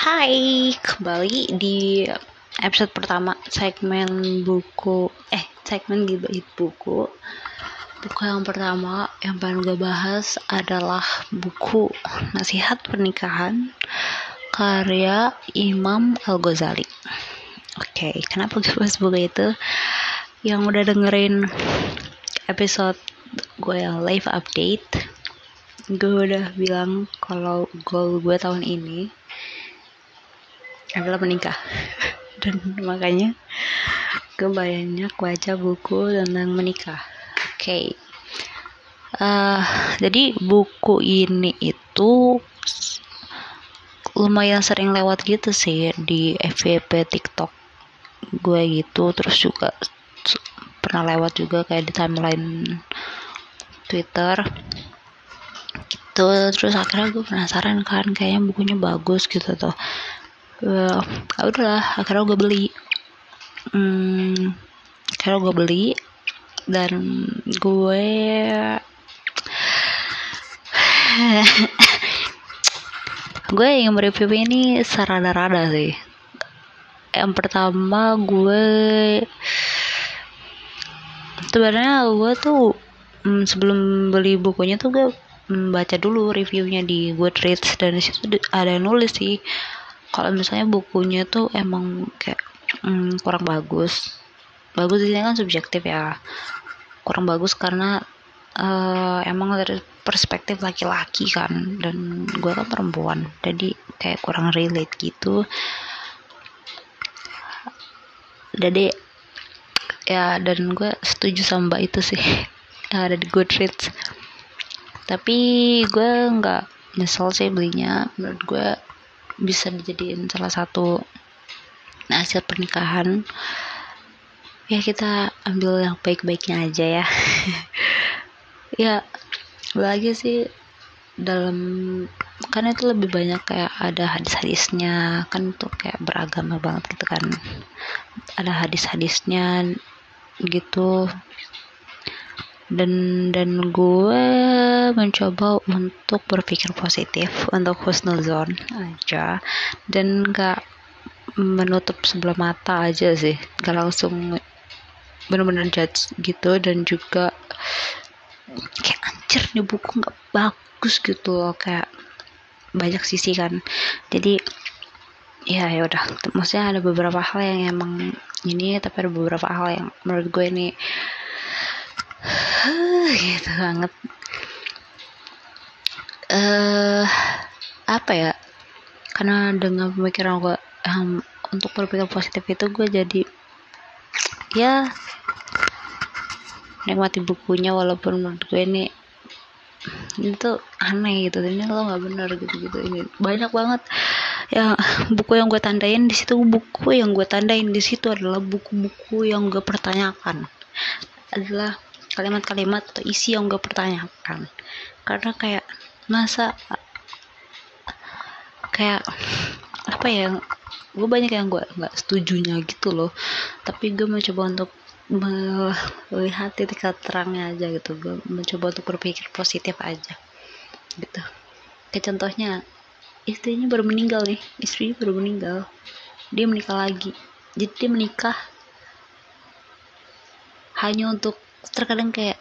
Hai, kembali di episode pertama segmen buku eh segmen gibahin buku. Buku yang pertama yang pengen gue bahas adalah buku Nasihat Pernikahan karya Imam Al-Ghazali. Oke, kenapa gue bahas buku itu? Yang udah dengerin episode gue yang live update gue udah bilang kalau goal gue tahun ini adalah menikah. Dan makanya banyak baca buku tentang menikah. Oke. Okay. uh, jadi buku ini itu lumayan sering lewat gitu sih di FVP TikTok gue gitu. Terus juga pernah lewat juga kayak di timeline Twitter. Gitu. Terus akhirnya gue penasaran kan kayaknya bukunya bagus gitu tuh uh, udahlah akhirnya gue beli. Hmm, akhirnya gue beli dan gue gue yang mereview ini serada-rada sih. Yang pertama gue sebenarnya gue tuh hmm, sebelum beli bukunya tuh gue hmm, baca dulu reviewnya di Goodreads dan di situ ada yang nulis sih kalau misalnya bukunya tuh emang kayak hmm, kurang bagus. Bagus ini kan subjektif ya. Kurang bagus karena uh, emang dari perspektif laki-laki kan. Dan gue kan perempuan jadi kayak kurang relate gitu. Jadi ya dan gue setuju sama mbak itu sih. Ada di Goodreads. Tapi gue nggak nyesel sih belinya. Menurut gue bisa dijadiin salah satu nasihat pernikahan. Ya kita ambil yang baik-baiknya aja ya. Ya lagi sih dalam kan itu lebih banyak kayak ada hadis-hadisnya kan tuh kayak beragama banget gitu kan. Ada hadis-hadisnya gitu. Dan dan gue mencoba untuk berpikir positif untuk husnuzon aja. Dan gak menutup sebelah mata aja sih. Gak langsung bener-bener judge gitu dan juga kayak anjir nih buku nggak bagus gitu loh. Kayak banyak sisi kan. Jadi ya ya udah. Maksudnya ada beberapa hal yang emang ini tapi ada beberapa hal yang menurut gue ini gitu banget eh uh, apa ya? Karena dengan pemikiran gue um, untuk berpikir positif itu gue jadi ya nikmati bukunya walaupun menurut gue ini ini tuh aneh gitu. Ini lo nggak benar gitu gitu ini banyak banget ya buku yang gue tandain. Di situ buku yang gue tandain. Di situ adalah buku-buku yang gue pertanyakan. Adalah kalimat-kalimat atau isi yang gue pertanyakan. Karena kayak masa kayak apa ya gue banyak yang gue nggak setujunya gitu loh. Tapi gue mencoba untuk melihat titik terangnya aja gitu. Gue mencoba untuk berpikir positif aja gitu. Kayak contohnya istrinya baru meninggal nih. Istrinya baru meninggal. Dia menikah lagi. Jadi dia menikah hanya untuk terkadang kayak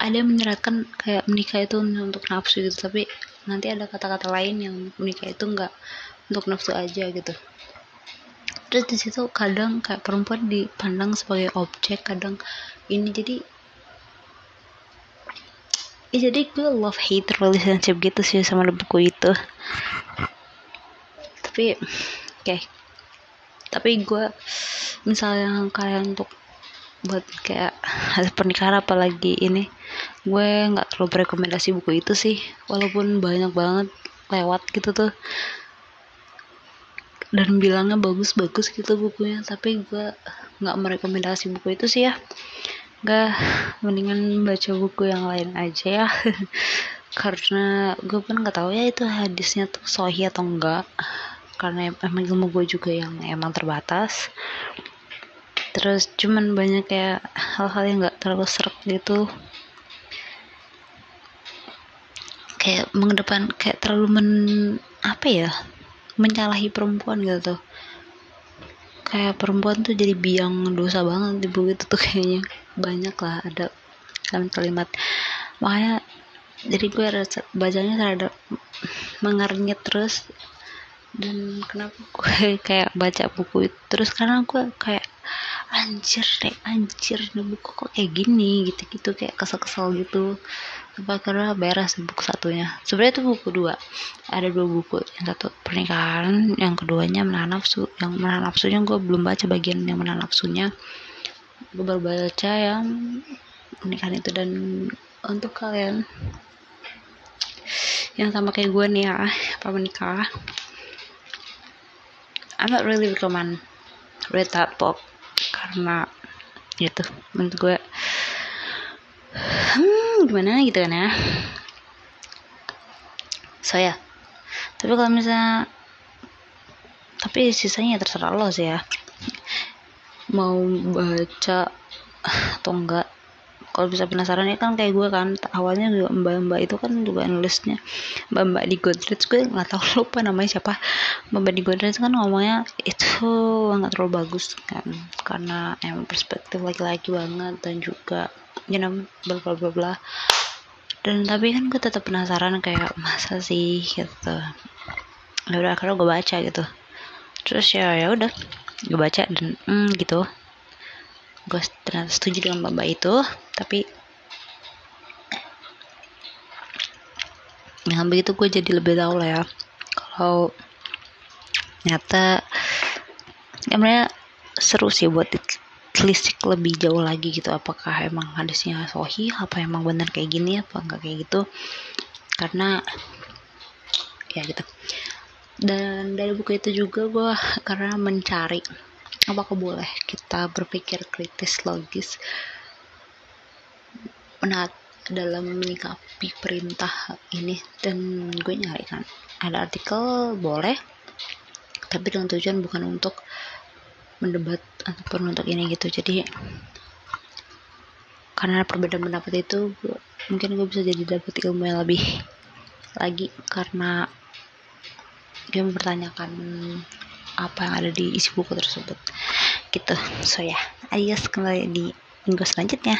ada yang menyerahkan kayak menikah itu untuk nafsu gitu tapi nanti ada kata-kata lain yang menikah itu enggak untuk nafsu aja gitu terus di situ kadang kayak perempuan dipandang sebagai objek kadang ini jadi ya jadi gue love hate relationship gitu sih sama buku itu tapi oke okay. tapi gue misalnya kalian untuk buat kayak pernikahan apalagi ini gue nggak terlalu berekomendasi buku itu sih walaupun banyak banget lewat gitu tuh. Dan bilangnya bagus-bagus gitu bukunya tapi gue nggak merekomendasi buku itu sih ya. Gak mendingan baca buku yang lain aja ya. Karena gue pun nggak tahu ya itu hadisnya tuh sohi atau enggak karena emang ilmu gue juga yang emang terbatas. Terus cuman banyak kayak hal-hal yang nggak terlalu serak gitu kayak mengedepan kayak terlalu men apa ya menyalahi perempuan gitu kayak perempuan tuh jadi biang dosa banget di buku itu tuh kayaknya. Banyak lah ada kalimat-kalimat makanya jadi gue rasa bacanya ada mengernyit terus. Dan kenapa gue kayak baca buku itu? Terus karena gue kayak anjir deh anjir nih buku kok kayak gini gitu gitu kayak kesel-kesel gitu apa karena beres buku satunya? Sebenarnya itu buku dua. Ada dua buku. Yang satu pernikahan yang keduanya menahan nafsu. Yang menahan nafsunya gue belum baca bagian yang menahan nafsunya. Gue baru baca yang pernikahan itu. Dan untuk kalian yang sama kayak gue nih ya apa menikah? I'm not really recommend read that book. Karena gitu menurut gue gimana gitu kan ya. So ya. Tapi kalau misalnya tapi sisanya terserah lo sih ya. Mau baca atau enggak. Kalau bisa penasaran ya kan kayak gue kan awalnya juga mbak-mbak itu kan juga nulisnya mbak-mbak di Goodreads. Gue nggak tahu lupa namanya siapa. Mbak-mbak di Goodreads kan ngomongnya itu nggak terlalu bagus kan. Karena emang perspektif laki-laki banget dan juga you know bla bla bla bla. Dan tapi kan gue tetap penasaran kayak masa sih gitu. Ya udah akhirnya gue baca gitu. Terus ya ya udah gue baca dan hmm, gitu. Gue ternyata setuju dengan mbak itu tapi dengan begitu gue jadi lebih tahu lah ya. Kalau ternyata ya seru sih buat ditelisik lebih jauh lagi gitu. Apakah emang hadisnya sohi apa emang bener kayak gini apa enggak kayak gitu. Karena ya gitu. Dan dari buku itu juga gue karena mencari apakah boleh kita berpikir kritis logis menat dalam menyikapi perintah ini. Dan gue nyari kan ada artikel boleh tapi dengan tujuan bukan untuk mendebat ataupun untuk ini gitu. Jadi karena perbedaan pendapat itu mungkin gue bisa jadi dapat ilmu yang lebih lagi karena dia mempertanyakan apa yang ada di isi buku tersebut. Gitu. So ya. Adios kembali di minggu selanjutnya